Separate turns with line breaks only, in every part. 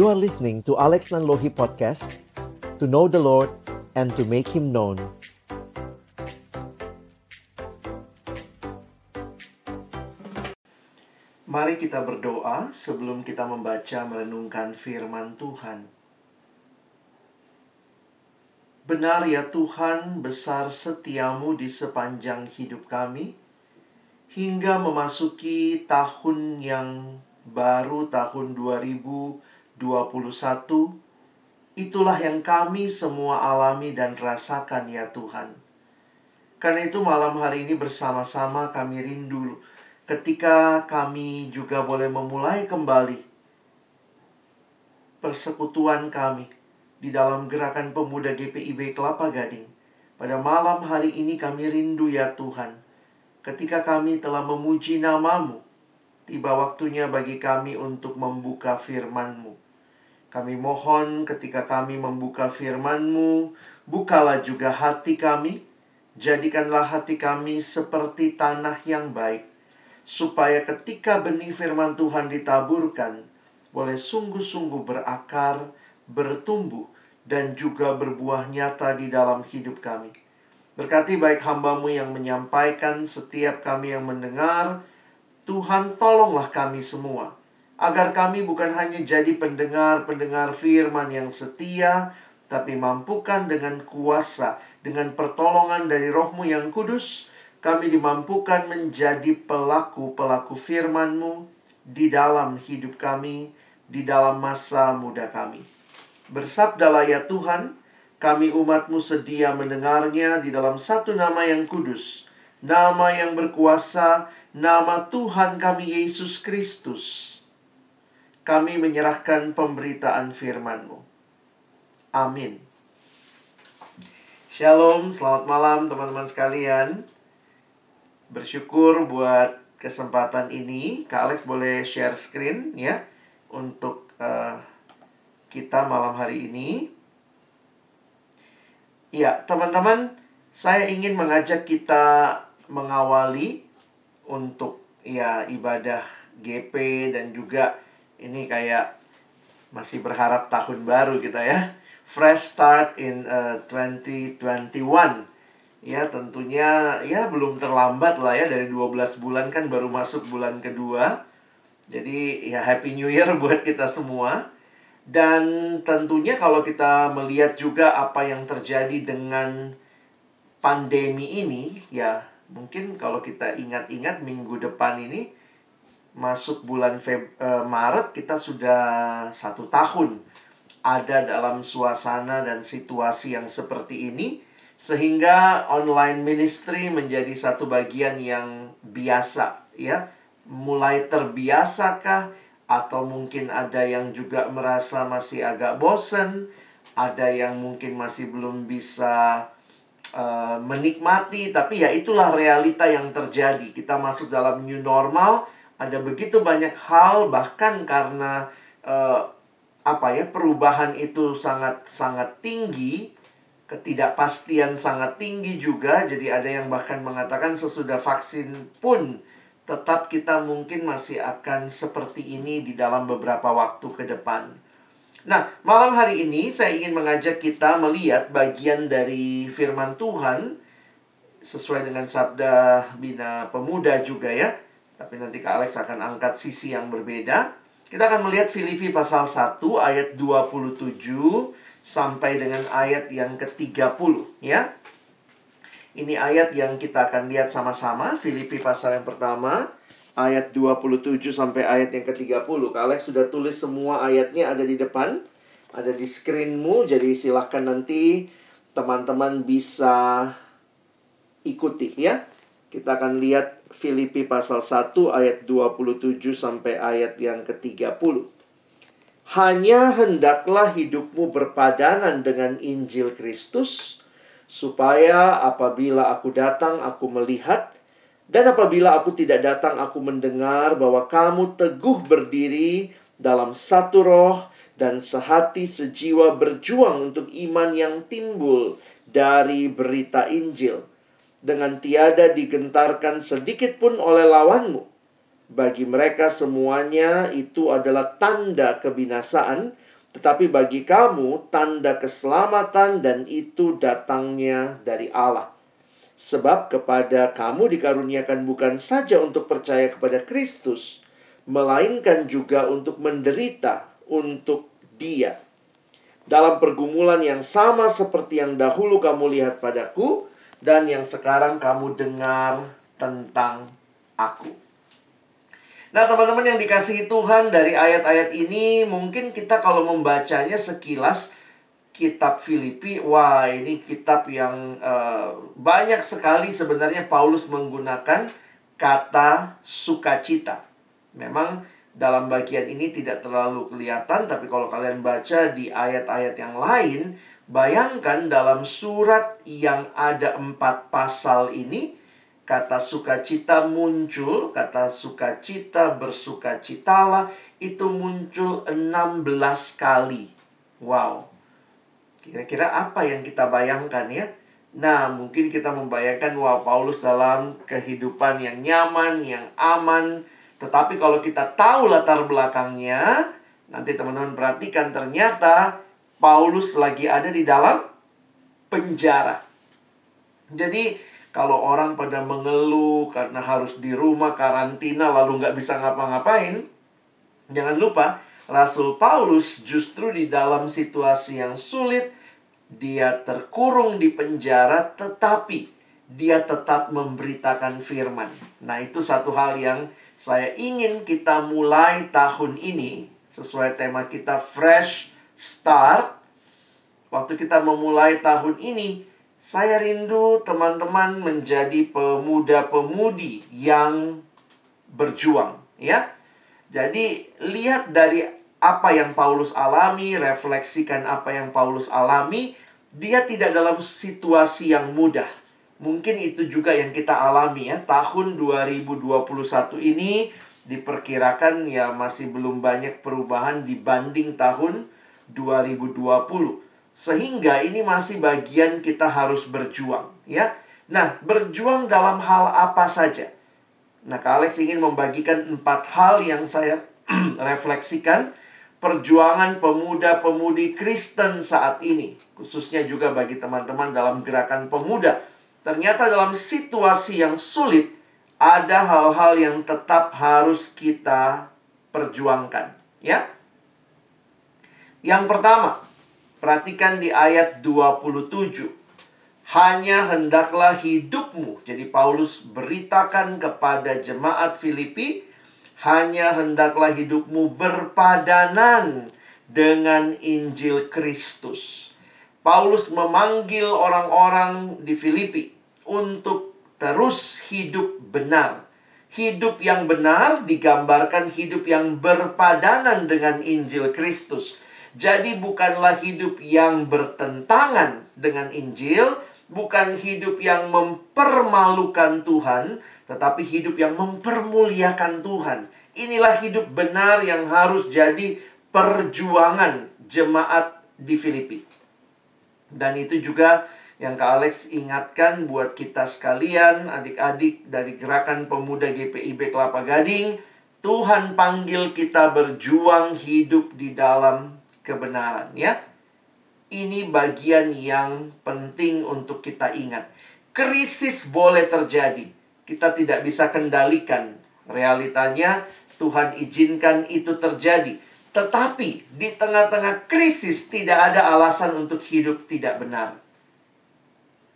You are listening to Alex Nanlohi Podcast To know the Lord and to make Him known
Mari kita berdoa sebelum kita membaca merenungkan firman Tuhan. Benar ya Tuhan, besar setiamu di sepanjang hidup kami, hingga memasuki tahun yang baru, tahun 2021. Itulah yang kami semua alami dan rasakan ya Tuhan. Karena itu malam hari ini bersama-sama kami rindu ketika kami juga boleh memulai kembali persekutuan kami di dalam gerakan pemuda GPIB Kelapa Gading. Pada malam hari ini kami rindu ya Tuhan. Ketika kami telah memuji namamu, tiba waktunya bagi kami untuk membuka firman-Mu. Kami mohon ketika kami membuka firman-Mu, bukalah juga hati kami, jadikanlah hati kami seperti tanah yang baik, supaya ketika benih firman Tuhan ditaburkan, boleh sungguh-sungguh berakar, bertumbuh, dan juga berbuah nyata di dalam hidup kami. Berkati baik hambamu yang menyampaikan, setiap kami yang mendengar, Tuhan tolonglah kami semua, agar kami bukan hanya jadi pendengar-pendengar firman yang setia, tapi mampukan dengan kuasa, dengan pertolongan dari rohmu yang kudus, kami dimampukan menjadi pelaku-pelaku firman-Mu di dalam hidup kami, di dalam masa muda kami. Bersabdalah ya Tuhan, kami umat-Mu sedia mendengarnya di dalam satu nama yang kudus, nama yang berkuasa, nama Tuhan kami Yesus Kristus. Kami menyerahkan pemberitaan firman-Mu. Amin. Shalom, selamat malam teman-teman sekalian. Bersyukur buat kesempatan ini. Kak Alex boleh share screen ya untuk uh, kita malam hari ini. Ya, teman-teman, saya ingin mengajak kita mengawali untuk ya ibadah GP dan juga ini kayak masih berharap tahun baru kita ya. Fresh start in uh, 2021 ya tentunya ya belum terlambat lah ya dari 12 bulan kan baru masuk bulan kedua. Jadi ya happy new year buat kita semua. Dan tentunya kalau kita melihat juga apa yang terjadi dengan pandemi ini ya mungkin kalau kita ingat-ingat minggu depan ini masuk bulan Feb uh, Maret kita sudah satu tahun ada dalam suasana dan situasi yang seperti ini sehingga online ministry menjadi satu bagian yang biasa ya. Mulai terbiasakah atau mungkin ada yang juga merasa masih agak bosen? Ada yang mungkin masih belum bisa uh, menikmati? Tapi ya itulah realita yang terjadi. Kita masuk dalam new normal ada begitu banyak hal bahkan karena uh, apa ya perubahan itu sangat sangat tinggi ketidakpastian sangat tinggi juga jadi ada yang bahkan mengatakan sesudah vaksin pun tetap kita mungkin masih akan seperti ini di dalam beberapa waktu ke depan. Nah, malam hari ini saya ingin mengajak kita melihat bagian dari firman Tuhan sesuai dengan sabda Bina Pemuda juga ya. Tapi nanti Kak Alex akan angkat sisi yang berbeda. Kita akan melihat Filipi pasal 1 ayat 27 sampai dengan ayat yang ke-30 ya. Ini ayat yang kita akan lihat sama-sama Filipi pasal yang pertama ayat 27 sampai ayat yang ke-30. Kak Alex sudah tulis semua ayatnya ada di depan, ada di screenmu jadi silahkan nanti teman-teman bisa ikuti ya. Kita akan lihat Filipi pasal 1 ayat 27 sampai ayat yang ke-30. Hanya hendaklah hidupmu berpadanan dengan Injil Kristus, supaya apabila aku datang aku melihat, dan apabila aku tidak datang aku mendengar bahwa kamu teguh berdiri dalam satu roh dan sehati sejiwa berjuang untuk iman yang timbul dari berita Injil dengan tiada digentarkan sedikit pun oleh lawanmu. Bagi mereka semuanya itu adalah tanda kebinasaan Tetapi bagi kamu tanda keselamatan dan itu datangnya dari Allah. Sebab kepada kamu dikaruniakan bukan saja untuk percaya kepada Kristus, melainkan juga untuk menderita untuk Dia. Dalam pergumulan yang sama seperti yang dahulu kamu lihat padaku dan yang sekarang kamu dengar tentang aku. Nah, teman-teman yang dikasihi Tuhan dari ayat-ayat ini, mungkin kita kalau membacanya sekilas kitab Filipi, wah ini kitab yang uh, banyak sekali sebenarnya Paulus menggunakan kata sukacita. Memang dalam bagian ini tidak terlalu kelihatan, tapi kalau kalian baca di ayat-ayat yang lain, bayangkan dalam surat yang ada empat pasal ini, kata sukacita muncul, kata sukacita bersukacitalah itu muncul 16 kali. Wow. Kira-kira apa yang kita bayangkan ya? Nah, mungkin kita membayangkan wow Paulus dalam kehidupan yang nyaman, yang aman. Tetapi kalau kita tahu latar belakangnya, nanti teman-teman perhatikan ternyata Paulus lagi ada di dalam penjara. Jadi kalau orang pada mengeluh karena harus di rumah karantina lalu nggak bisa ngapa-ngapain, jangan lupa Rasul Paulus justru di dalam situasi yang sulit, dia terkurung di penjara tetapi dia tetap memberitakan firman. Nah, itu satu hal yang saya ingin kita mulai tahun ini sesuai tema kita fresh start. Waktu kita memulai tahun ini, saya rindu teman-teman menjadi pemuda-pemudi yang berjuang, ya. Jadi, lihat dari apa yang Paulus alami, refleksikan apa yang Paulus alami, dia tidak dalam situasi yang mudah. Mungkin itu juga yang kita alami ya. Tahun 2021 ini diperkirakan ya masih belum banyak perubahan dibanding tahun 2020. Sehingga ini masih bagian kita harus berjuang, ya. Nah, berjuang dalam hal apa saja? Nah, Kak Alex ingin membagikan empat hal yang saya refleksikan perjuangan pemuda-pemudi Kristen saat ini, khususnya juga bagi teman-teman dalam gerakan pemuda. Ternyata dalam situasi yang sulit ada hal-hal yang tetap harus kita perjuangkan, ya. Yang pertama, Perhatikan di ayat 27. Hanya hendaklah hidupmu. Jadi Paulus beritakan kepada jemaat Filipi, hanya hendaklah hidupmu berpadanan dengan Injil Kristus. Paulus memanggil orang-orang di Filipi untuk terus hidup benar. Hidup yang benar digambarkan hidup yang berpadanan dengan Injil Kristus. Jadi bukanlah hidup yang bertentangan dengan Injil, bukan hidup yang mempermalukan Tuhan, tetapi hidup yang mempermuliakan Tuhan. Inilah hidup benar yang harus jadi perjuangan jemaat di Filipi. Dan itu juga yang Kak Alex ingatkan buat kita sekalian, adik-adik dari Gerakan Pemuda GPIB Kelapa Gading, Tuhan panggil kita berjuang hidup di dalam kebenaran ya. Ini bagian yang penting untuk kita ingat. Krisis boleh terjadi. Kita tidak bisa kendalikan. Realitanya Tuhan izinkan itu terjadi. Tetapi di tengah-tengah krisis tidak ada alasan untuk hidup tidak benar.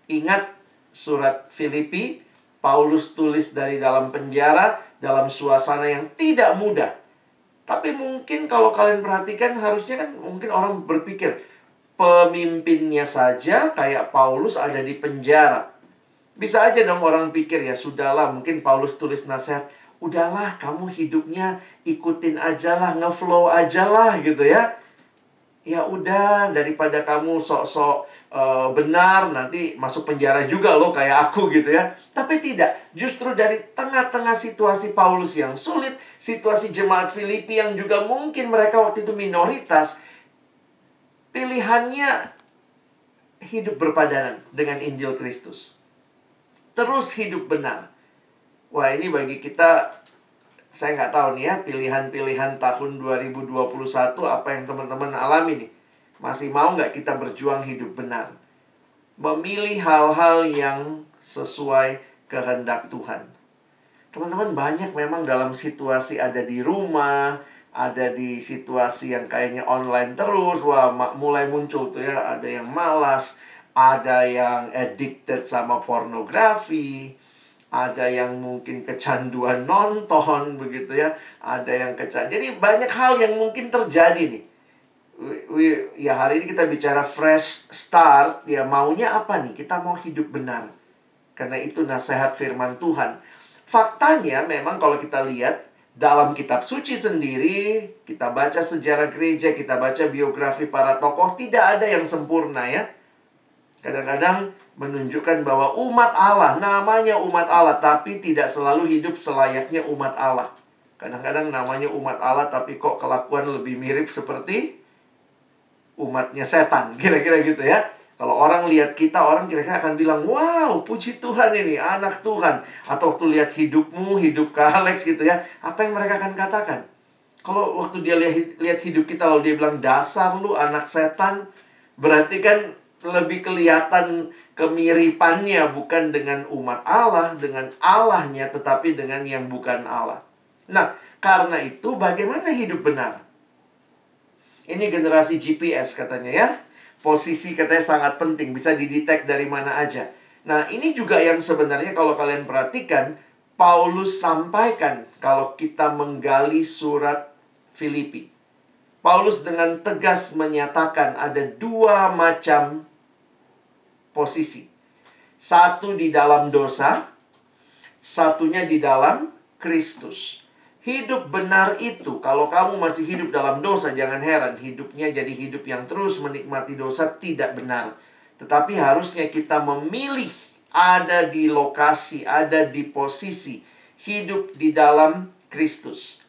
Ingat surat Filipi, Paulus tulis dari dalam penjara dalam suasana yang tidak mudah tapi mungkin kalau kalian perhatikan harusnya kan mungkin orang berpikir pemimpinnya saja kayak Paulus ada di penjara. Bisa aja dong orang pikir ya sudahlah mungkin Paulus tulis nasihat udahlah kamu hidupnya ikutin aja lah ngeflow aja lah gitu ya ya udah daripada kamu sok-sok uh, benar nanti masuk penjara juga loh kayak aku gitu ya tapi tidak justru dari tengah-tengah situasi Paulus yang sulit situasi jemaat Filipi yang juga mungkin mereka waktu itu minoritas, pilihannya hidup berpadanan dengan Injil Kristus. Terus hidup benar. Wah, ini bagi kita saya nggak tahu nih ya pilihan-pilihan tahun 2021 apa yang teman-teman alami nih. Masih mau nggak kita berjuang hidup benar? Memilih hal-hal yang sesuai kehendak Tuhan. Teman-teman banyak memang dalam situasi ada di rumah, ada di situasi yang kayaknya online terus, wah mulai muncul tuh ya, ada yang malas, ada yang addicted sama pornografi, ada yang mungkin kecanduan nonton begitu ya, ada yang kecanduan. Jadi banyak hal yang mungkin terjadi nih. We, ya hari ini kita bicara fresh start, ya maunya apa nih? Kita mau hidup benar. Karena itu nasihat firman Tuhan. Faktanya memang kalau kita lihat dalam kitab suci sendiri, kita baca sejarah gereja, kita baca biografi para tokoh, tidak ada yang sempurna ya. Kadang-kadang menunjukkan bahwa umat Allah, namanya umat Allah, tapi tidak selalu hidup selayaknya umat Allah. Kadang-kadang namanya umat Allah, tapi kok kelakuan lebih mirip seperti umatnya setan. Kira-kira gitu ya. Kalau orang lihat kita, orang kira-kira akan bilang, wow, puji Tuhan ini, anak Tuhan. Atau waktu lihat hidupmu, hidup Kak Alex gitu ya. Apa yang mereka akan katakan? Kalau waktu dia lihat, lihat hidup kita, lalu dia bilang, dasar lu anak setan, berarti kan lebih kelihatan kemiripannya bukan dengan umat Allah, dengan Allahnya, tetapi dengan yang bukan Allah. Nah, karena itu bagaimana hidup benar? Ini generasi GPS katanya ya. Posisi katanya sangat penting, bisa didetek dari mana aja. Nah, ini juga yang sebenarnya kalau kalian perhatikan, Paulus sampaikan kalau kita menggali surat Filipi. Paulus dengan tegas menyatakan ada dua macam posisi. Satu di dalam dosa, satunya di dalam Kristus. Hidup benar itu, kalau kamu masih hidup dalam dosa, jangan heran hidupnya jadi hidup yang terus menikmati dosa tidak benar. Tetapi harusnya kita memilih ada di lokasi, ada di posisi hidup di dalam Kristus.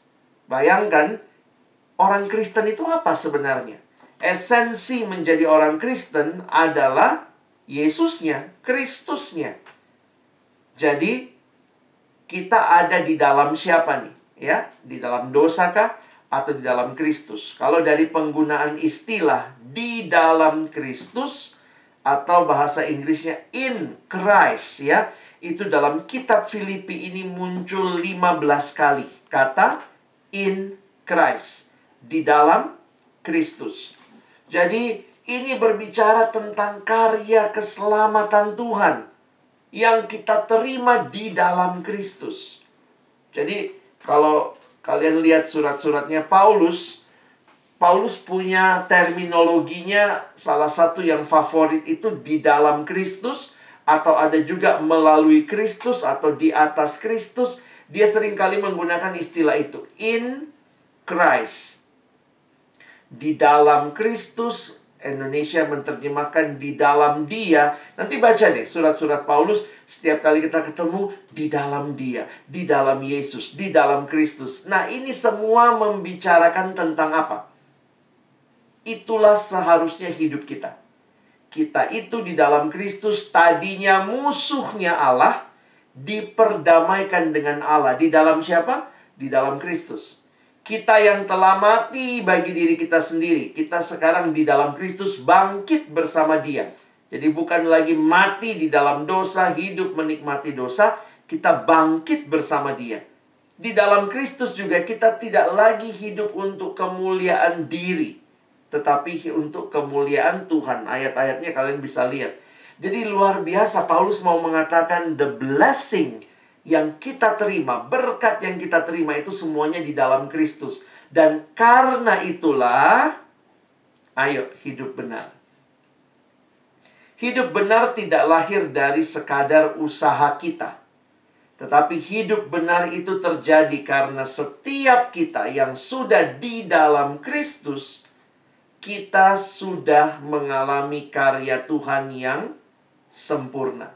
Bayangkan, orang Kristen itu apa sebenarnya? Esensi menjadi orang Kristen adalah Yesusnya, Kristusnya. Jadi kita ada di dalam siapa nih? Ya, di dalam dosakah atau di dalam Kristus? Kalau dari penggunaan istilah di dalam Kristus atau bahasa Inggrisnya in Christ ya, itu dalam kitab Filipi ini muncul 15 kali kata in Christ di dalam Kristus. Jadi ini berbicara tentang karya keselamatan Tuhan yang kita terima di dalam Kristus. Jadi, kalau kalian lihat surat-suratnya Paulus, Paulus punya terminologinya salah satu yang favorit itu di dalam Kristus atau ada juga melalui Kristus atau di atas Kristus. Dia sering kali menggunakan istilah itu in Christ. Di dalam Kristus Indonesia menerjemahkan di dalam dia. Nanti baca deh surat-surat Paulus. Setiap kali kita ketemu di dalam dia. Di dalam Yesus. Di dalam Kristus. Nah ini semua membicarakan tentang apa? Itulah seharusnya hidup kita. Kita itu di dalam Kristus tadinya musuhnya Allah. Diperdamaikan dengan Allah. Di dalam siapa? Di dalam Kristus kita yang telah mati bagi diri kita sendiri. Kita sekarang di dalam Kristus bangkit bersama Dia. Jadi bukan lagi mati di dalam dosa, hidup menikmati dosa, kita bangkit bersama Dia. Di dalam Kristus juga kita tidak lagi hidup untuk kemuliaan diri, tetapi untuk kemuliaan Tuhan. Ayat-ayatnya kalian bisa lihat. Jadi luar biasa Paulus mau mengatakan the blessing yang kita terima, berkat yang kita terima itu semuanya di dalam Kristus. Dan karena itulah, ayo hidup benar. Hidup benar tidak lahir dari sekadar usaha kita. Tetapi hidup benar itu terjadi karena setiap kita yang sudah di dalam Kristus, kita sudah mengalami karya Tuhan yang sempurna.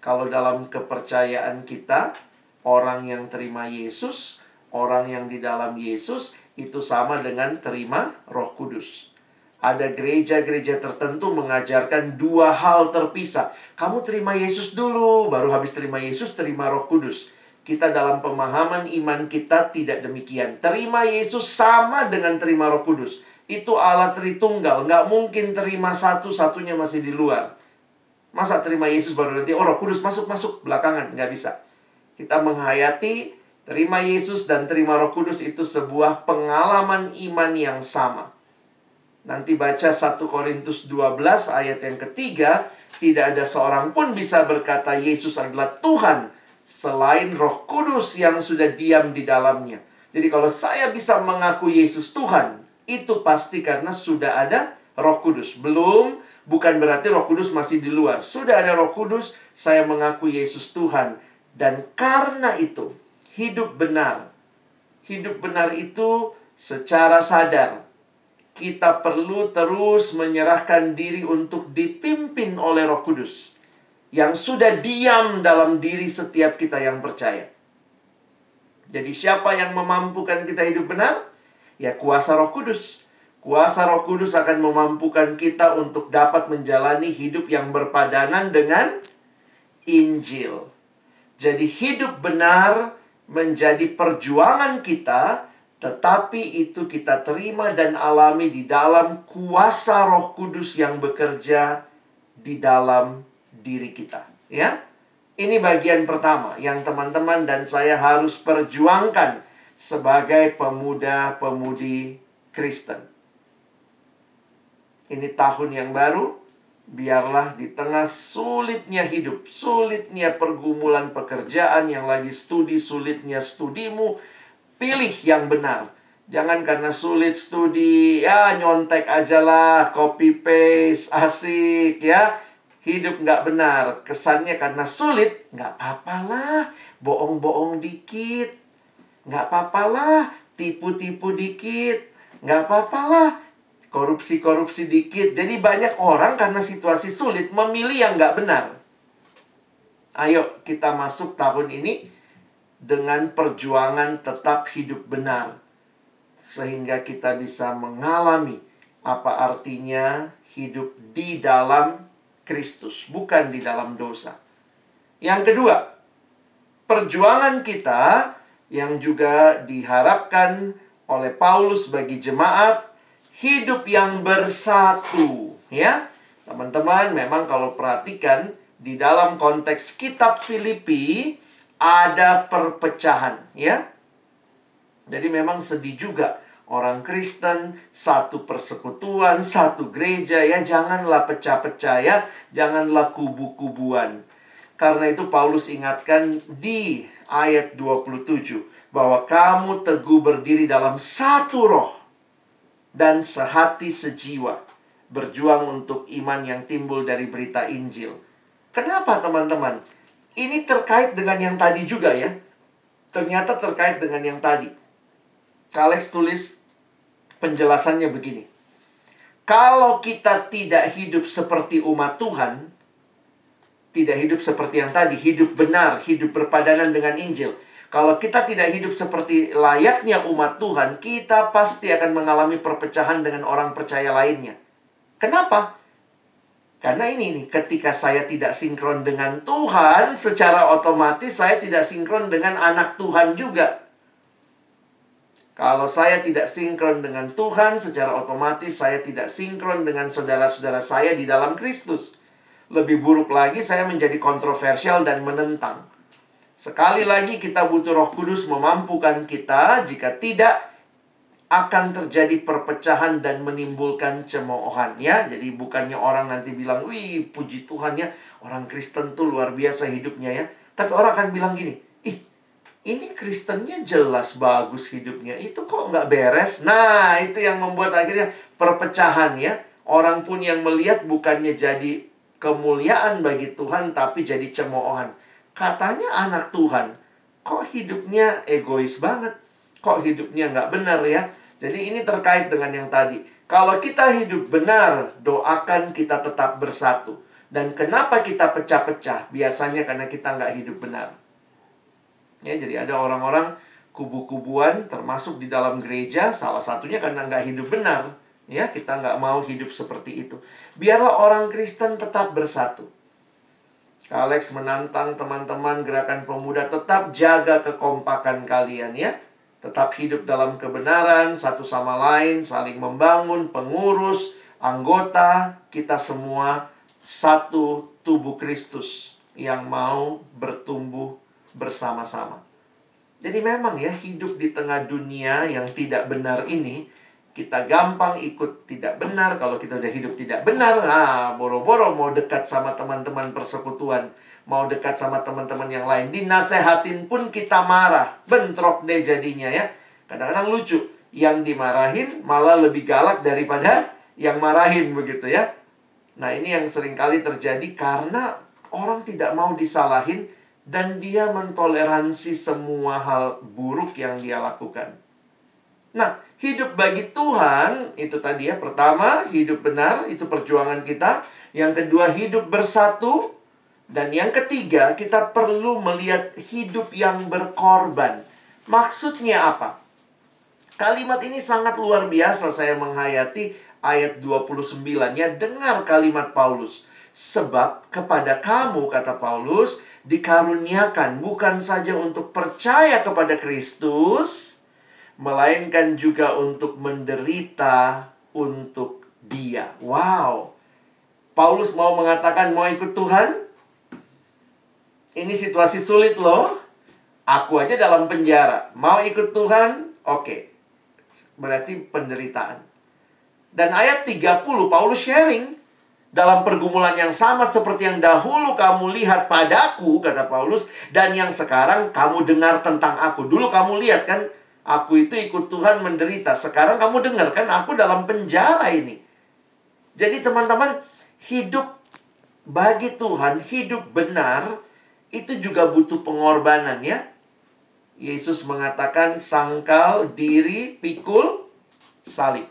Kalau dalam kepercayaan kita, orang yang terima Yesus, orang yang di dalam Yesus itu sama dengan terima Roh Kudus. Ada gereja-gereja tertentu mengajarkan dua hal terpisah. Kamu terima Yesus dulu, baru habis terima Yesus terima Roh Kudus. kita dalam pemahaman iman kita tidak demikian. Terima Yesus sama dengan terima Roh Kudus. Itu Allah Tritunggal, nggak mungkin terima satu satunya masih di luar. Masa terima Yesus baru nanti oh Roh Kudus masuk masuk belakangan nggak bisa. Kita menghayati terima Yesus dan terima Roh Kudus itu sebuah pengalaman iman yang sama. Nanti baca 1 Korintus 12 ayat yang ketiga, tidak ada seorang pun bisa berkata Yesus adalah Tuhan selain Roh Kudus yang sudah diam di dalamnya. Jadi kalau saya bisa mengaku Yesus Tuhan, itu pasti karena sudah ada Roh Kudus. Belum, bukan berarti Roh Kudus masih di luar. Sudah ada Roh Kudus, saya mengaku Yesus Tuhan. Dan karena itu, hidup benar. Hidup benar itu secara sadar kita perlu terus menyerahkan diri untuk dipimpin oleh Roh Kudus yang sudah diam dalam diri setiap kita yang percaya. Jadi siapa yang memampukan kita hidup benar? Ya kuasa Roh Kudus. Kuasa Roh Kudus akan memampukan kita untuk dapat menjalani hidup yang berpadanan dengan Injil. Jadi hidup benar menjadi perjuangan kita tetapi itu kita terima dan alami di dalam kuasa Roh Kudus yang bekerja di dalam diri kita, ya. Ini bagian pertama yang teman-teman dan saya harus perjuangkan sebagai pemuda-pemudi Kristen. Ini tahun yang baru, biarlah di tengah sulitnya hidup, sulitnya pergumulan pekerjaan yang lagi studi, sulitnya studimu, Pilih yang benar. Jangan karena sulit studi, ya nyontek aja lah, copy paste, asik ya. Hidup nggak benar. Kesannya karena sulit, nggak apa-apa lah. Bohong-bohong dikit. Nggak apa-apa lah. Tipu-tipu dikit. Nggak apa-apa lah. Korupsi-korupsi dikit. Jadi banyak orang karena situasi sulit memilih yang nggak benar. Ayo kita masuk tahun ini dengan perjuangan tetap hidup benar, sehingga kita bisa mengalami apa artinya hidup di dalam Kristus, bukan di dalam dosa. Yang kedua, perjuangan kita yang juga diharapkan oleh Paulus bagi jemaat hidup yang bersatu, ya. Teman-teman, memang kalau perhatikan di dalam konteks kitab Filipi ada perpecahan, ya. Jadi memang sedih juga orang Kristen satu persekutuan, satu gereja ya, janganlah pecah-pecah ya, janganlah kubu-kubuan. Karena itu Paulus ingatkan di ayat 27 bahwa kamu teguh berdiri dalam satu roh dan sehati sejiwa berjuang untuk iman yang timbul dari berita Injil. Kenapa teman-teman? Ini terkait dengan yang tadi juga ya. Ternyata terkait dengan yang tadi. Kalex tulis penjelasannya begini. Kalau kita tidak hidup seperti umat Tuhan, tidak hidup seperti yang tadi, hidup benar, hidup berpadanan dengan Injil. Kalau kita tidak hidup seperti layaknya umat Tuhan, kita pasti akan mengalami perpecahan dengan orang percaya lainnya. Kenapa? Karena ini nih, ketika saya tidak sinkron dengan Tuhan, secara otomatis saya tidak sinkron dengan anak Tuhan juga. Kalau saya tidak sinkron dengan Tuhan, secara otomatis saya tidak sinkron dengan saudara-saudara saya di dalam Kristus. Lebih buruk lagi, saya menjadi kontroversial dan menentang. Sekali lagi, kita butuh Roh Kudus memampukan kita. Jika tidak, akan terjadi perpecahan dan menimbulkan cemoohan ya. Jadi bukannya orang nanti bilang, "Wih, puji Tuhan ya, orang Kristen tuh luar biasa hidupnya ya." Tapi orang akan bilang gini, "Ih, ini Kristennya jelas bagus hidupnya. Itu kok nggak beres?" Nah, itu yang membuat akhirnya perpecahan ya. Orang pun yang melihat bukannya jadi kemuliaan bagi Tuhan tapi jadi cemoohan. Katanya anak Tuhan, kok hidupnya egois banget? Kok hidupnya nggak benar ya? Jadi ini terkait dengan yang tadi. Kalau kita hidup benar, doakan kita tetap bersatu. Dan kenapa kita pecah-pecah? Biasanya karena kita nggak hidup benar. Ya, jadi ada orang-orang kubu-kubuan termasuk di dalam gereja. Salah satunya karena nggak hidup benar. Ya, kita nggak mau hidup seperti itu. Biarlah orang Kristen tetap bersatu. Alex menantang teman-teman gerakan pemuda tetap jaga kekompakan kalian ya. Tetap hidup dalam kebenaran, satu sama lain, saling membangun, pengurus, anggota, kita semua satu tubuh Kristus yang mau bertumbuh bersama-sama. Jadi memang ya hidup di tengah dunia yang tidak benar ini kita gampang ikut tidak benar kalau kita udah hidup tidak benar nah boro-boro mau dekat sama teman-teman persekutuan mau dekat sama teman-teman yang lain dinasehatin pun kita marah bentrok deh jadinya ya. Kadang-kadang lucu yang dimarahin malah lebih galak daripada yang marahin begitu ya. Nah ini yang sering kali terjadi karena orang tidak mau disalahin dan dia mentoleransi semua hal buruk yang dia lakukan. Nah Hidup bagi Tuhan itu tadi ya. Pertama, hidup benar itu perjuangan kita. Yang kedua, hidup bersatu. Dan yang ketiga, kita perlu melihat hidup yang berkorban. Maksudnya apa? Kalimat ini sangat luar biasa saya menghayati ayat 29 ya. Dengar kalimat Paulus. Sebab kepada kamu, kata Paulus, dikaruniakan bukan saja untuk percaya kepada Kristus, melainkan juga untuk menderita untuk Dia. Wow. Paulus mau mengatakan mau ikut Tuhan? Ini situasi sulit loh. Aku aja dalam penjara. Mau ikut Tuhan? Oke. Berarti penderitaan. Dan ayat 30 Paulus sharing dalam pergumulan yang sama seperti yang dahulu kamu lihat padaku kata Paulus dan yang sekarang kamu dengar tentang aku. Dulu kamu lihat kan Aku itu ikut Tuhan menderita. Sekarang kamu dengar kan aku dalam penjara ini. Jadi teman-teman, hidup bagi Tuhan, hidup benar itu juga butuh pengorbanan ya. Yesus mengatakan sangkal diri pikul salib.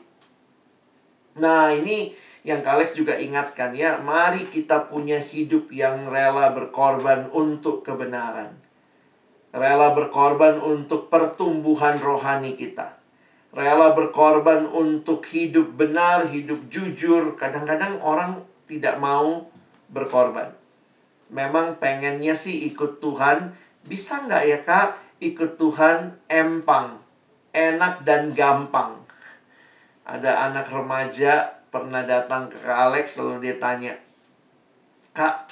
Nah, ini yang Kalex juga ingatkan ya, mari kita punya hidup yang rela berkorban untuk kebenaran rela berkorban untuk pertumbuhan rohani kita. Rela berkorban untuk hidup benar, hidup jujur. Kadang-kadang orang tidak mau berkorban. Memang pengennya sih ikut Tuhan. Bisa nggak ya kak ikut Tuhan empang, enak dan gampang. Ada anak remaja pernah datang ke Kak Alex lalu dia tanya, Kak,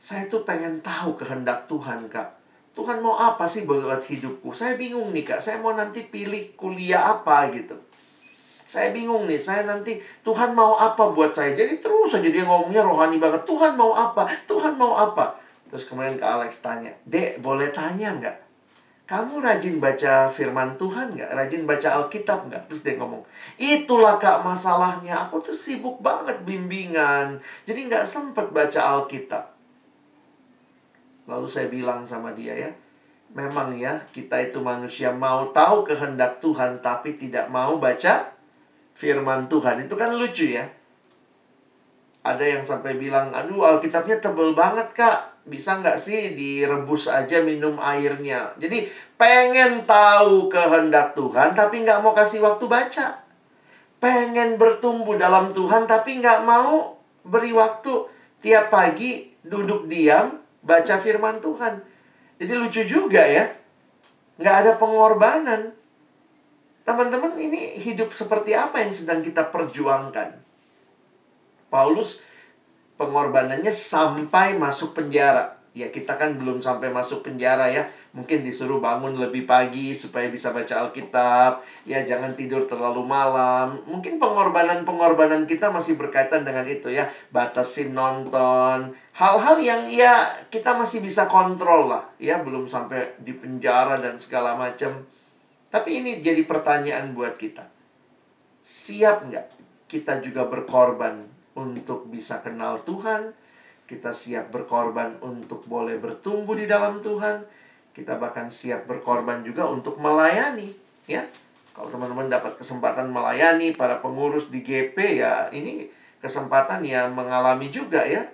saya tuh pengen tahu kehendak Tuhan kak Tuhan mau apa sih buat hidupku? Saya bingung nih kak, saya mau nanti pilih kuliah apa gitu. Saya bingung nih, saya nanti Tuhan mau apa buat saya? Jadi terus aja dia ngomongnya rohani banget. Tuhan mau apa? Tuhan mau apa? Terus kemudian ke Alex tanya, Dek, boleh tanya nggak? Kamu rajin baca firman Tuhan nggak? Rajin baca Alkitab nggak? Terus dia ngomong, itulah kak masalahnya. Aku tuh sibuk banget bimbingan. Jadi nggak sempet baca Alkitab. Lalu saya bilang sama dia ya, memang ya kita itu manusia mau tahu kehendak Tuhan tapi tidak mau baca firman Tuhan. Itu kan lucu ya. Ada yang sampai bilang, aduh Alkitabnya tebel banget kak. Bisa nggak sih direbus aja minum airnya? Jadi pengen tahu kehendak Tuhan tapi nggak mau kasih waktu baca. Pengen bertumbuh dalam Tuhan tapi nggak mau beri waktu tiap pagi duduk diam baca firman Tuhan. Jadi lucu juga ya. Nggak ada pengorbanan. Teman-teman ini hidup seperti apa yang sedang kita perjuangkan? Paulus pengorbanannya sampai masuk penjara. Ya kita kan belum sampai masuk penjara ya Mungkin disuruh bangun lebih pagi supaya bisa baca Alkitab. Ya, jangan tidur terlalu malam. Mungkin pengorbanan-pengorbanan kita masih berkaitan dengan itu ya. Batasin nonton. Hal-hal yang ya kita masih bisa kontrol lah. Ya, belum sampai di penjara dan segala macam. Tapi ini jadi pertanyaan buat kita. Siap nggak kita juga berkorban untuk bisa kenal Tuhan? Kita siap berkorban untuk boleh bertumbuh di dalam Tuhan kita bahkan siap berkorban juga untuk melayani, ya. Kalau teman-teman dapat kesempatan melayani para pengurus di GP ya, ini kesempatan ya mengalami juga ya.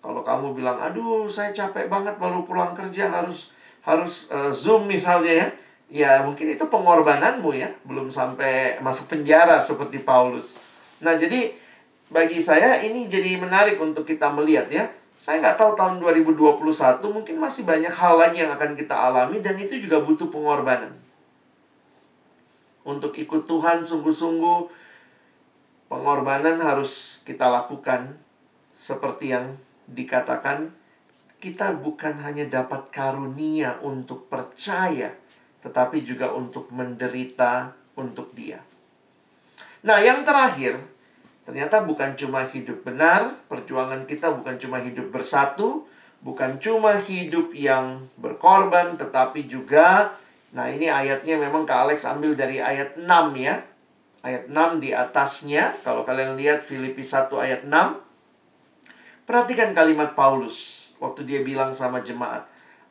Kalau kamu bilang, "Aduh, saya capek banget baru pulang kerja harus harus uh, Zoom misalnya ya." Ya, mungkin itu pengorbananmu ya, belum sampai masuk penjara seperti Paulus. Nah, jadi bagi saya ini jadi menarik untuk kita melihat ya Saya nggak tahu tahun 2021 mungkin masih banyak hal lagi yang akan kita alami dan itu juga butuh pengorbanan. Untuk ikut Tuhan sungguh-sungguh pengorbanan harus kita lakukan seperti yang dikatakan kita bukan hanya dapat karunia untuk percaya tetapi juga untuk menderita untuk dia. Nah, yang terakhir Ternyata bukan cuma hidup benar, perjuangan kita bukan cuma hidup bersatu, bukan cuma hidup yang berkorban, tetapi juga, nah ini ayatnya memang Kak Alex ambil dari ayat 6 ya. Ayat 6 di atasnya, kalau kalian lihat Filipi 1 ayat 6, perhatikan kalimat Paulus waktu dia bilang sama jemaat,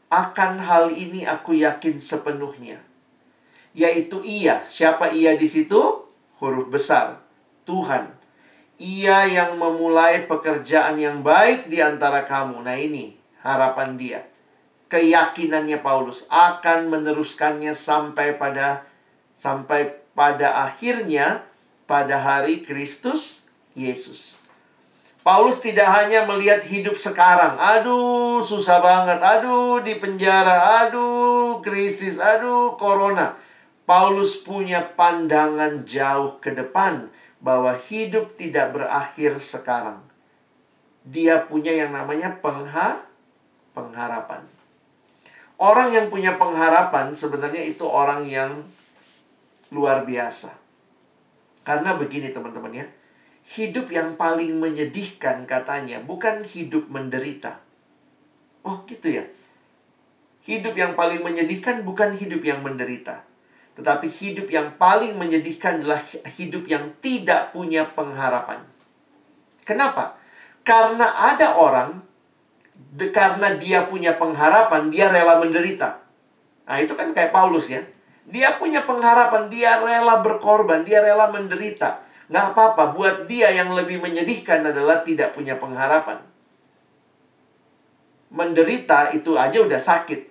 akan hal ini aku yakin sepenuhnya. Yaitu ia. Siapa ia di situ? Huruf besar. Tuhan ia yang memulai pekerjaan yang baik di antara kamu. Nah, ini harapan dia. Keyakinannya Paulus akan meneruskannya sampai pada sampai pada akhirnya pada hari Kristus Yesus. Paulus tidak hanya melihat hidup sekarang. Aduh, susah banget. Aduh, di penjara. Aduh, krisis. Aduh, corona. Paulus punya pandangan jauh ke depan bahwa hidup tidak berakhir sekarang. Dia punya yang namanya pengha pengharapan. Orang yang punya pengharapan sebenarnya itu orang yang luar biasa. Karena begini teman-teman ya. Hidup yang paling menyedihkan katanya bukan hidup menderita. Oh gitu ya. Hidup yang paling menyedihkan bukan hidup yang menderita. Tetapi hidup yang paling menyedihkan adalah hidup yang tidak punya pengharapan. Kenapa? Karena ada orang, de, karena dia punya pengharapan, dia rela menderita. Nah, itu kan kayak Paulus ya. Dia punya pengharapan, dia rela berkorban, dia rela menderita. Nggak apa-apa, buat dia yang lebih menyedihkan adalah tidak punya pengharapan. Menderita itu aja udah sakit.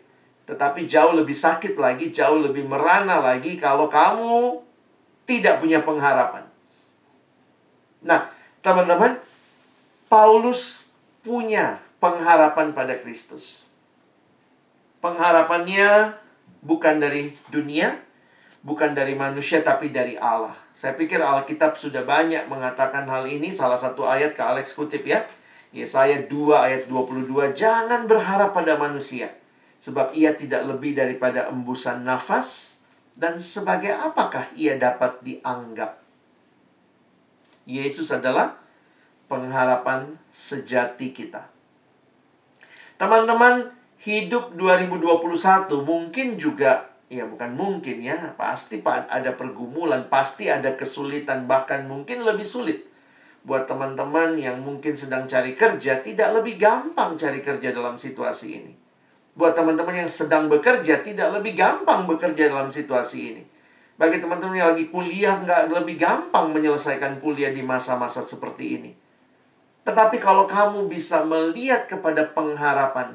Tetapi jauh lebih sakit lagi, jauh lebih merana lagi kalau kamu tidak punya pengharapan. Nah, teman-teman, Paulus punya pengharapan pada Kristus. Pengharapannya bukan dari dunia, bukan dari manusia, tapi dari Allah. Saya pikir Alkitab sudah banyak mengatakan hal ini. Salah satu ayat ke Alex kutip ya. Yesaya 2 ayat 22. Jangan berharap pada manusia sebab ia tidak lebih daripada embusan nafas dan sebagai apakah ia dapat dianggap? Yesus adalah pengharapan sejati kita. Teman-teman hidup 2021 mungkin juga ya bukan mungkin ya pasti ada pergumulan pasti ada kesulitan bahkan mungkin lebih sulit. Buat teman-teman yang mungkin sedang cari kerja tidak lebih gampang cari kerja dalam situasi ini buat teman-teman yang sedang bekerja tidak lebih gampang bekerja dalam situasi ini. Bagi teman-teman yang lagi kuliah nggak lebih gampang menyelesaikan kuliah di masa-masa seperti ini. Tetapi kalau kamu bisa melihat kepada pengharapan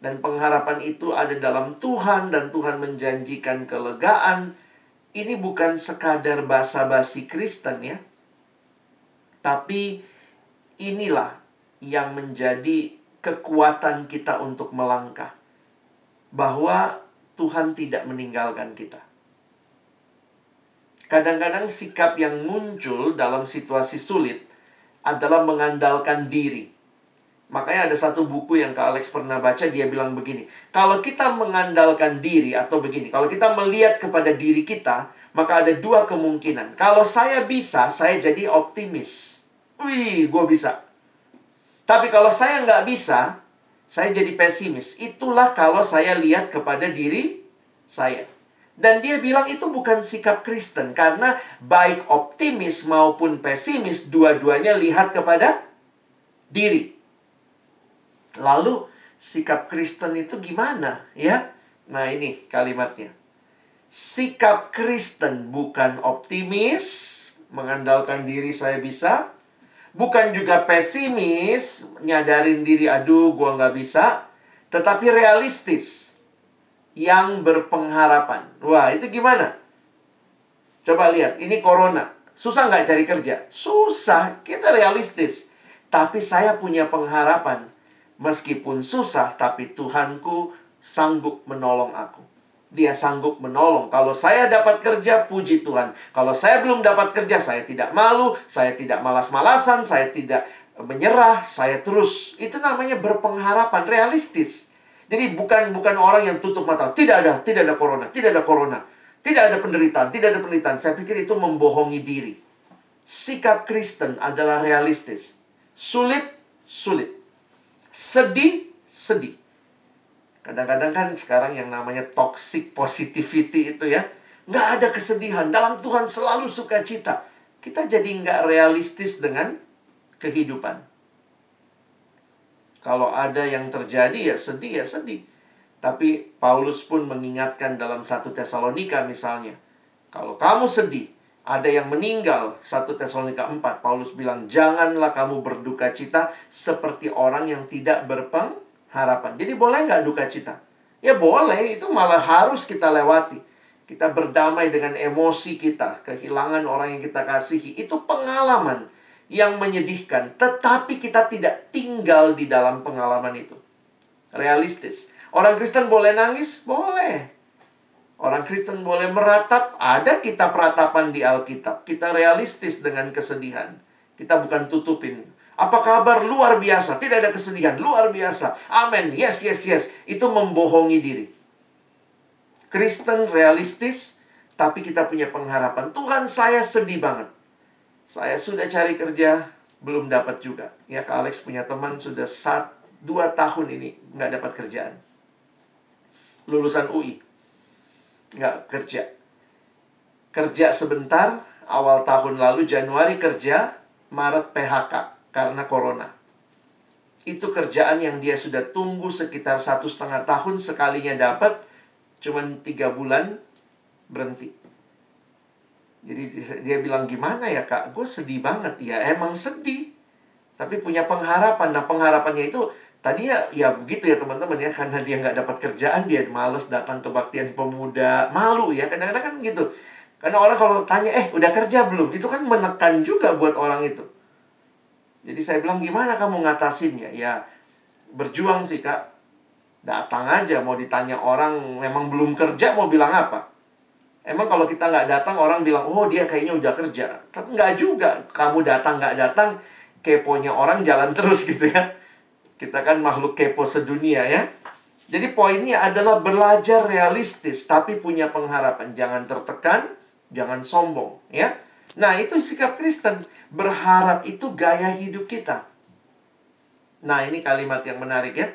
dan pengharapan itu ada dalam Tuhan dan Tuhan menjanjikan kelegaan, ini bukan sekadar basa-basi Kristen ya. Tapi inilah yang menjadi kekuatan kita untuk melangkah bahwa Tuhan tidak meninggalkan kita. Kadang-kadang sikap yang muncul dalam situasi sulit adalah mengandalkan diri. Makanya ada satu buku yang Kak Alex pernah baca, dia bilang begini. Kalau kita mengandalkan diri atau begini, kalau kita melihat kepada diri kita, maka ada dua kemungkinan. Kalau saya bisa, saya jadi optimis. Wih, gue bisa. Tapi kalau saya nggak bisa, saya jadi pesimis. Itulah kalau saya lihat kepada diri saya. Dan dia bilang itu bukan sikap Kristen karena baik optimis maupun pesimis dua-duanya lihat kepada diri. Lalu sikap Kristen itu gimana ya? Nah, ini kalimatnya. Sikap Kristen bukan optimis, mengandalkan diri saya bisa, Bukan juga pesimis, nyadarin diri, aduh gua nggak bisa. Tetapi realistis. Yang berpengharapan. Wah, itu gimana? Coba lihat, ini corona. Susah nggak cari kerja? Susah, kita realistis. Tapi saya punya pengharapan Meskipun susah, tapi Tuhanku sanggup menolong aku. Dia sanggup menolong. Kalau saya dapat kerja, puji Tuhan. Kalau saya belum dapat kerja, saya tidak malu, saya tidak malas-malasan, saya tidak menyerah, saya terus. Itu namanya berpengharapan, realistis. Jadi bukan bukan orang yang tutup mata. Tidak ada, tidak ada corona, tidak ada corona. Tidak ada penderitaan, tidak ada penderitaan. Saya pikir itu membohongi diri. Sikap Kristen adalah realistis. Sulit, sulit. Sedih, sedih. Kadang-kadang kan sekarang yang namanya toxic positivity itu ya. Nggak ada kesedihan. Dalam Tuhan selalu sukacita. Kita jadi nggak realistis dengan kehidupan. Kalau ada yang terjadi ya sedih ya sedih. Tapi Paulus pun mengingatkan dalam satu Tesalonika misalnya. Kalau kamu sedih, ada yang meninggal. 1 Tesalonika 4, Paulus bilang, janganlah kamu berduka cita seperti orang yang tidak berpengharapan. Jadi boleh nggak duka cita? Ya boleh, itu malah harus kita lewati. Kita berdamai dengan emosi kita, kehilangan orang yang kita kasihi. Itu pengalaman yang menyedihkan, tetapi kita tidak tinggal di dalam pengalaman itu. Realistis. Orang Kristen boleh nangis? Boleh. Orang Kristen boleh meratap, ada kita peratapan di Alkitab. Kita realistis dengan kesedihan. Kita bukan tutupin. Apa kabar? Luar biasa. Tidak ada kesedihan. Luar biasa. Amin. Yes, yes, yes. Itu membohongi diri. Kristen realistis, tapi kita punya pengharapan. Tuhan, saya sedih banget. Saya sudah cari kerja, belum dapat juga. Ya, Kak Alex punya teman sudah saat dua tahun ini nggak dapat kerjaan. Lulusan UI nggak kerja. Kerja sebentar, awal tahun lalu Januari kerja, Maret PHK karena corona. Itu kerjaan yang dia sudah tunggu sekitar satu setengah tahun sekalinya dapat, cuman tiga bulan berhenti. Jadi dia bilang gimana ya kak, gue sedih banget. Ya emang sedih, tapi punya pengharapan. Nah pengharapannya itu Tadi ya, ya begitu ya teman-teman ya karena dia nggak dapat kerjaan dia males datang ke baktian pemuda malu ya kadang-kadang kan gitu karena orang kalau tanya eh udah kerja belum itu kan menekan juga buat orang itu jadi saya bilang gimana kamu ngatasinnya ya berjuang sih kak datang aja mau ditanya orang memang belum kerja mau bilang apa emang kalau kita nggak datang orang bilang oh dia kayaknya udah kerja tapi nggak juga kamu datang nggak datang keponya orang jalan terus gitu ya kita kan makhluk kepo sedunia ya. Jadi poinnya adalah belajar realistis tapi punya pengharapan. Jangan tertekan, jangan sombong ya. Nah, itu sikap Kristen. Berharap itu gaya hidup kita. Nah, ini kalimat yang menarik ya.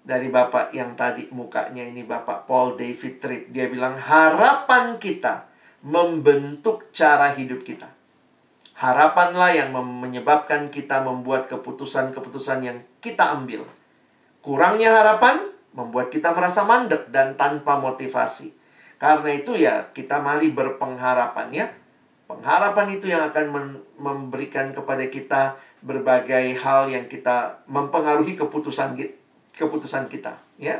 Dari Bapak yang tadi mukanya ini Bapak Paul David Tripp. Dia bilang harapan kita membentuk cara hidup kita. Harapanlah yang menyebabkan kita membuat keputusan-keputusan yang kita ambil. Kurangnya harapan membuat kita merasa mandek dan tanpa motivasi. Karena itu ya kita mari berpengharapan ya. Pengharapan itu yang akan memberikan kepada kita berbagai hal yang kita mempengaruhi keputusan keputusan kita ya.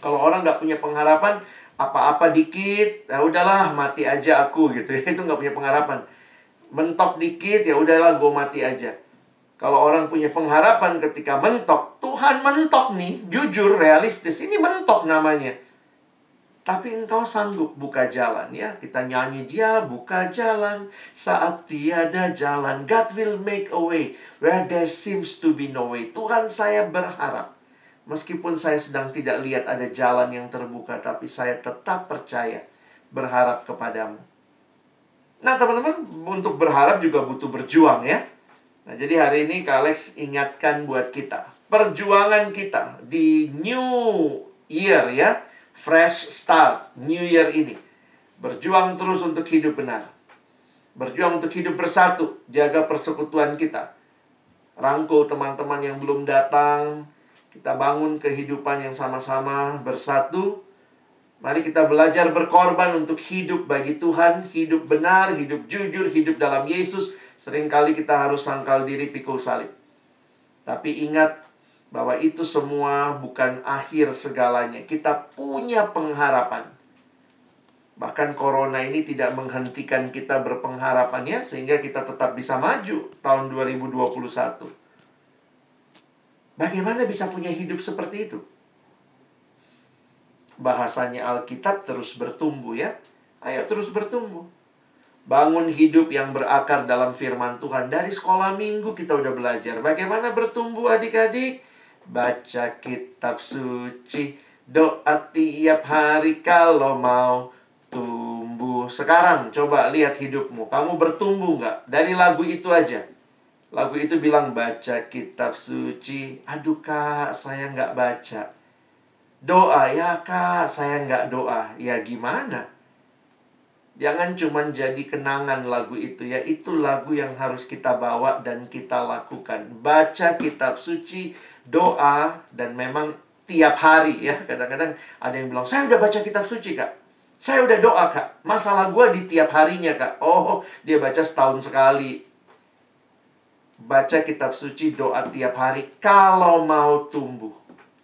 Kalau orang nggak punya pengharapan apa-apa dikit, ya udahlah mati aja aku gitu. Itu nggak punya pengharapan mentok dikit ya udahlah gue mati aja. Kalau orang punya pengharapan ketika mentok, Tuhan mentok nih, jujur, realistis. Ini mentok namanya. Tapi engkau sanggup buka jalan ya. Kita nyanyi dia buka jalan saat tiada jalan. God will make a way where there seems to be no way. Tuhan saya berharap. Meskipun saya sedang tidak lihat ada jalan yang terbuka. Tapi saya tetap percaya. Berharap kepadamu. Nah, teman-teman, untuk berharap juga butuh berjuang ya. Nah, jadi hari ini Kak Alex ingatkan buat kita. Perjuangan kita di new year ya. Fresh start, new year ini. Berjuang terus untuk hidup benar. Berjuang untuk hidup bersatu. Jaga persekutuan kita. Rangkul teman-teman yang belum datang. Kita bangun kehidupan yang sama-sama bersatu Mari kita belajar berkorban untuk hidup bagi Tuhan, hidup benar, hidup jujur, hidup dalam Yesus. Seringkali kita harus sangkal diri pikul salib. Tapi ingat bahwa itu semua bukan akhir segalanya. Kita punya pengharapan. Bahkan corona ini tidak menghentikan kita berpengharapannya sehingga kita tetap bisa maju tahun 2021. Bagaimana bisa punya hidup seperti itu? Bahasanya Alkitab terus bertumbuh ya. Ayo terus bertumbuh. Bangun hidup yang berakar dalam firman Tuhan. Dari sekolah minggu kita udah belajar. Bagaimana bertumbuh adik-adik? Baca kitab suci. Doa tiap hari kalau mau tumbuh. Sekarang coba lihat hidupmu. Kamu bertumbuh nggak? Dari lagu itu aja. Lagu itu bilang baca kitab suci. Aduh kak, saya nggak baca. Doa, ya kak, saya nggak doa. Ya gimana? Jangan cuma jadi kenangan lagu itu ya. Itu lagu yang harus kita bawa dan kita lakukan. Baca kitab suci, doa, dan memang tiap hari ya. Kadang-kadang ada yang bilang, saya udah baca kitab suci kak. Saya udah doa kak. Masalah gue di tiap harinya kak. Oh, dia baca setahun sekali baca kitab suci, doa tiap hari kalau mau tumbuh.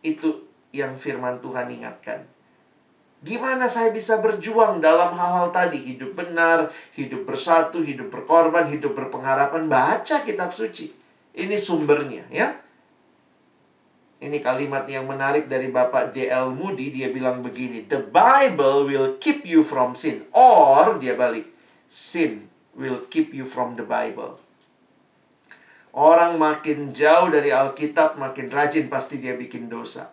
Itu yang firman Tuhan ingatkan. Gimana saya bisa berjuang dalam hal-hal tadi? Hidup benar, hidup bersatu, hidup berkorban, hidup berpengharapan. Baca kitab suci. Ini sumbernya ya. Ini kalimat yang menarik dari Bapak D.L. Moody. Dia bilang begini. The Bible will keep you from sin. Or, dia balik. Sin will keep you from the Bible. Orang makin jauh dari Alkitab, makin rajin pasti dia bikin dosa.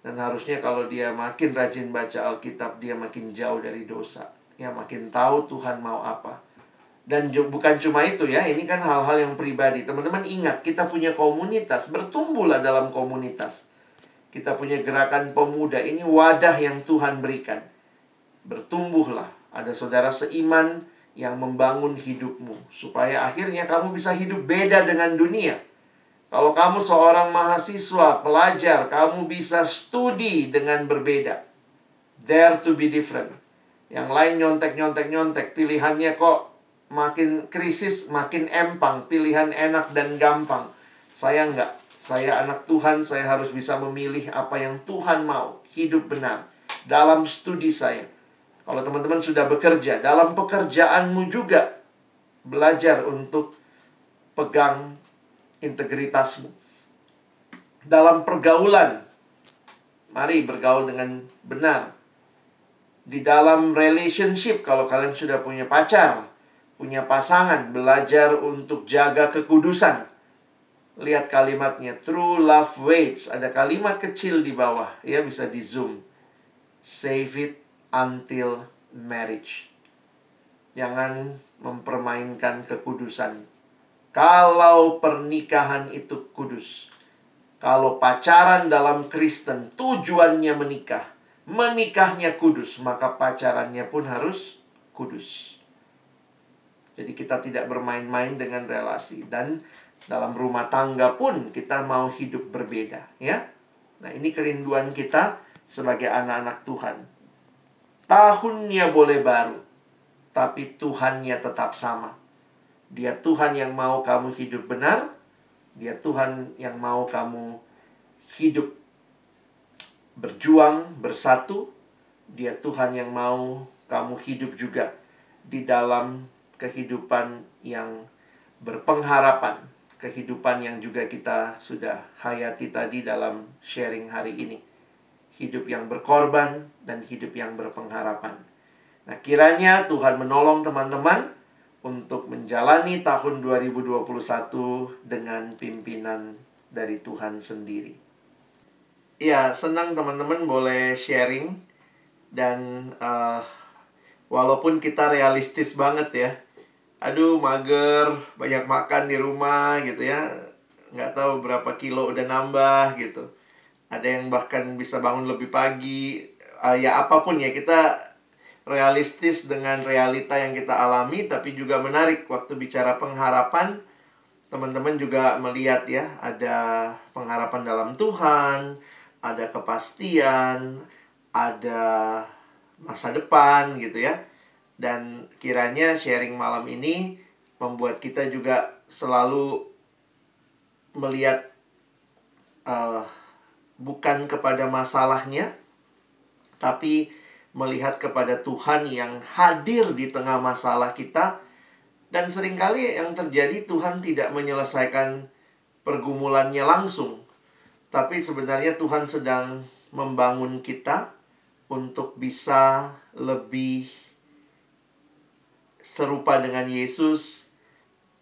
Dan harusnya kalau dia makin rajin baca Alkitab, dia makin jauh dari dosa. Ya makin tahu Tuhan mau apa. Dan bukan cuma itu ya, ini kan hal-hal yang pribadi. Teman-teman ingat, kita punya komunitas, bertumbuhlah dalam komunitas. Kita punya gerakan pemuda, ini wadah yang Tuhan berikan. Bertumbuhlah, ada saudara seiman, yang membangun hidupmu supaya akhirnya kamu bisa hidup beda dengan dunia. Kalau kamu seorang mahasiswa, pelajar, kamu bisa studi dengan berbeda. Dare to be different. Yang lain nyontek-nyontek-nyontek, pilihannya kok makin krisis, makin empang, pilihan enak dan gampang. Saya enggak. Saya anak Tuhan, saya harus bisa memilih apa yang Tuhan mau. Hidup benar. Dalam studi saya kalau teman-teman sudah bekerja, dalam pekerjaanmu juga belajar untuk pegang integritasmu. Dalam pergaulan, mari bergaul dengan benar. Di dalam relationship, kalau kalian sudah punya pacar, punya pasangan, belajar untuk jaga kekudusan. Lihat kalimatnya, true love waits. Ada kalimat kecil di bawah, ya bisa di zoom. Save it until marriage. Jangan mempermainkan kekudusan. Kalau pernikahan itu kudus, kalau pacaran dalam Kristen tujuannya menikah, menikahnya kudus, maka pacarannya pun harus kudus. Jadi kita tidak bermain-main dengan relasi dan dalam rumah tangga pun kita mau hidup berbeda, ya. Nah, ini kerinduan kita sebagai anak-anak Tuhan. Tahunnya boleh baru, tapi Tuhannya tetap sama. Dia Tuhan yang mau kamu hidup benar, dia Tuhan yang mau kamu hidup berjuang, bersatu. Dia Tuhan yang mau kamu hidup juga di dalam kehidupan yang berpengharapan, kehidupan yang juga kita sudah hayati tadi dalam sharing hari ini hidup yang berkorban, dan hidup yang berpengharapan. Nah, kiranya Tuhan menolong teman-teman untuk menjalani tahun 2021 dengan pimpinan dari Tuhan sendiri. Ya, senang teman-teman boleh sharing dan uh, walaupun kita realistis banget ya. Aduh, mager, banyak makan di rumah gitu ya. Nggak tahu berapa kilo udah nambah gitu. Ada yang bahkan bisa bangun lebih pagi. Uh, ya apa pun ya kita realistis dengan realita yang kita alami tapi juga menarik waktu bicara pengharapan. Teman-teman juga melihat ya ada pengharapan dalam Tuhan ada kepastian ada masa depan gitu ya dan kiranya sharing malam ini membuat kita juga selalu melihat uh, bukan kepada masalahnya, tapi melihat kepada Tuhan yang hadir di tengah masalah kita. Dan sering kali yang terjadi Tuhan tidak menyelesaikan pergumulannya langsung. Tapi sebenarnya Tuhan sedang membangun kita untuk bisa lebih serupa dengan Yesus.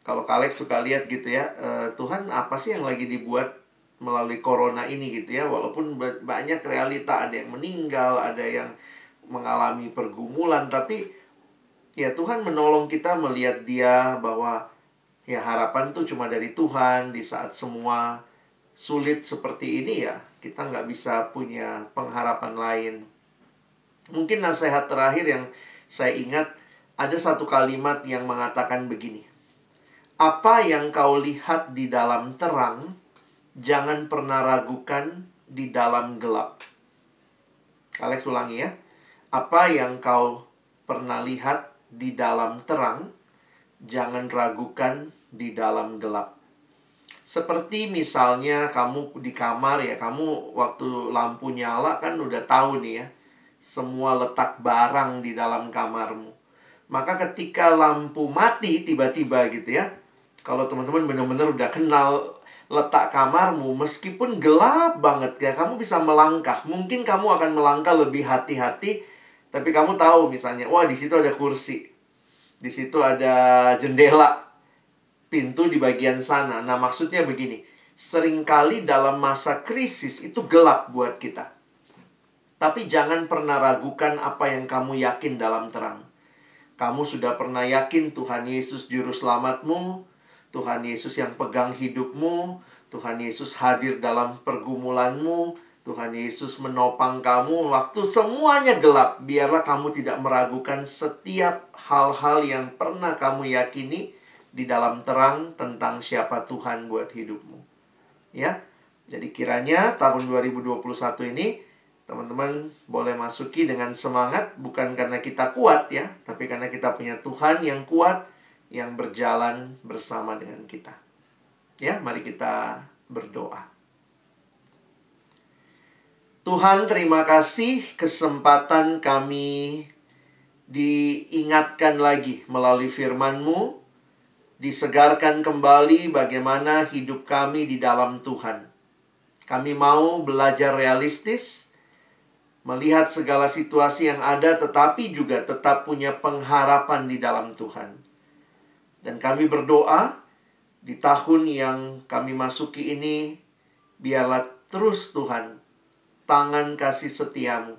Kalau Kalek suka lihat gitu ya, uh, Tuhan apa sih yang lagi dibuat melalui corona ini gitu ya. Walaupun banyak realita, ada yang meninggal, ada yang mengalami pergumulan, tapi ya Tuhan menolong kita melihat dia bahwa ya harapan tuh cuma dari Tuhan di saat semua sulit seperti ini ya kita nggak bisa punya pengharapan lain mungkin nasihat terakhir yang saya ingat ada satu kalimat yang mengatakan begini apa yang kau lihat di dalam terang jangan pernah ragukan di dalam gelap Alex ulangi ya apa yang kau pernah lihat di dalam terang jangan ragukan di dalam gelap. Seperti misalnya kamu di kamar ya, kamu waktu lampu nyala kan udah tahu nih ya, semua letak barang di dalam kamarmu. Maka ketika lampu mati tiba-tiba gitu ya, kalau teman-teman benar-benar udah kenal letak kamarmu, meskipun gelap banget ya, kamu bisa melangkah. Mungkin kamu akan melangkah lebih hati-hati, tapi kamu tahu misalnya, wah di situ ada kursi, di situ ada jendela, pintu di bagian sana. Nah, maksudnya begini, sering kali dalam masa krisis itu gelap buat kita. Tapi jangan pernah ragukan apa yang kamu yakin dalam terang. Kamu sudah pernah yakin Tuhan Yesus juru selamatmu, Tuhan Yesus yang pegang hidupmu, Tuhan Yesus hadir dalam pergumulanmu, Tuhan Yesus menopang kamu waktu semuanya gelap. Biarlah kamu tidak meragukan setiap hal-hal yang pernah kamu yakini di dalam terang tentang siapa Tuhan buat hidupmu. Ya. Jadi kiranya tahun 2021 ini teman-teman boleh masuki dengan semangat bukan karena kita kuat ya, tapi karena kita punya Tuhan yang kuat yang berjalan bersama dengan kita. Ya, mari kita berdoa. Tuhan, terima kasih kesempatan kami diingatkan lagi melalui firman-Mu disegarkan kembali bagaimana hidup kami di dalam Tuhan. Kami mau belajar realistis, melihat segala situasi yang ada, tetapi juga tetap punya pengharapan di dalam Tuhan. Dan kami berdoa di tahun yang kami masuki ini, biarlah terus Tuhan, tangan kasih setiamu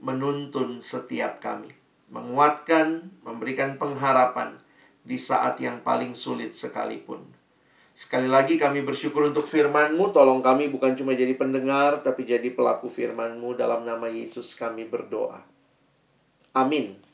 menuntun setiap kami, menguatkan, memberikan pengharapan di saat yang paling sulit sekalipun. Sekali lagi kami bersyukur untuk firman-Mu. Tolong kami bukan cuma jadi pendengar, tapi jadi pelaku firman-Mu. Dalam nama Yesus kami berdoa. Amin.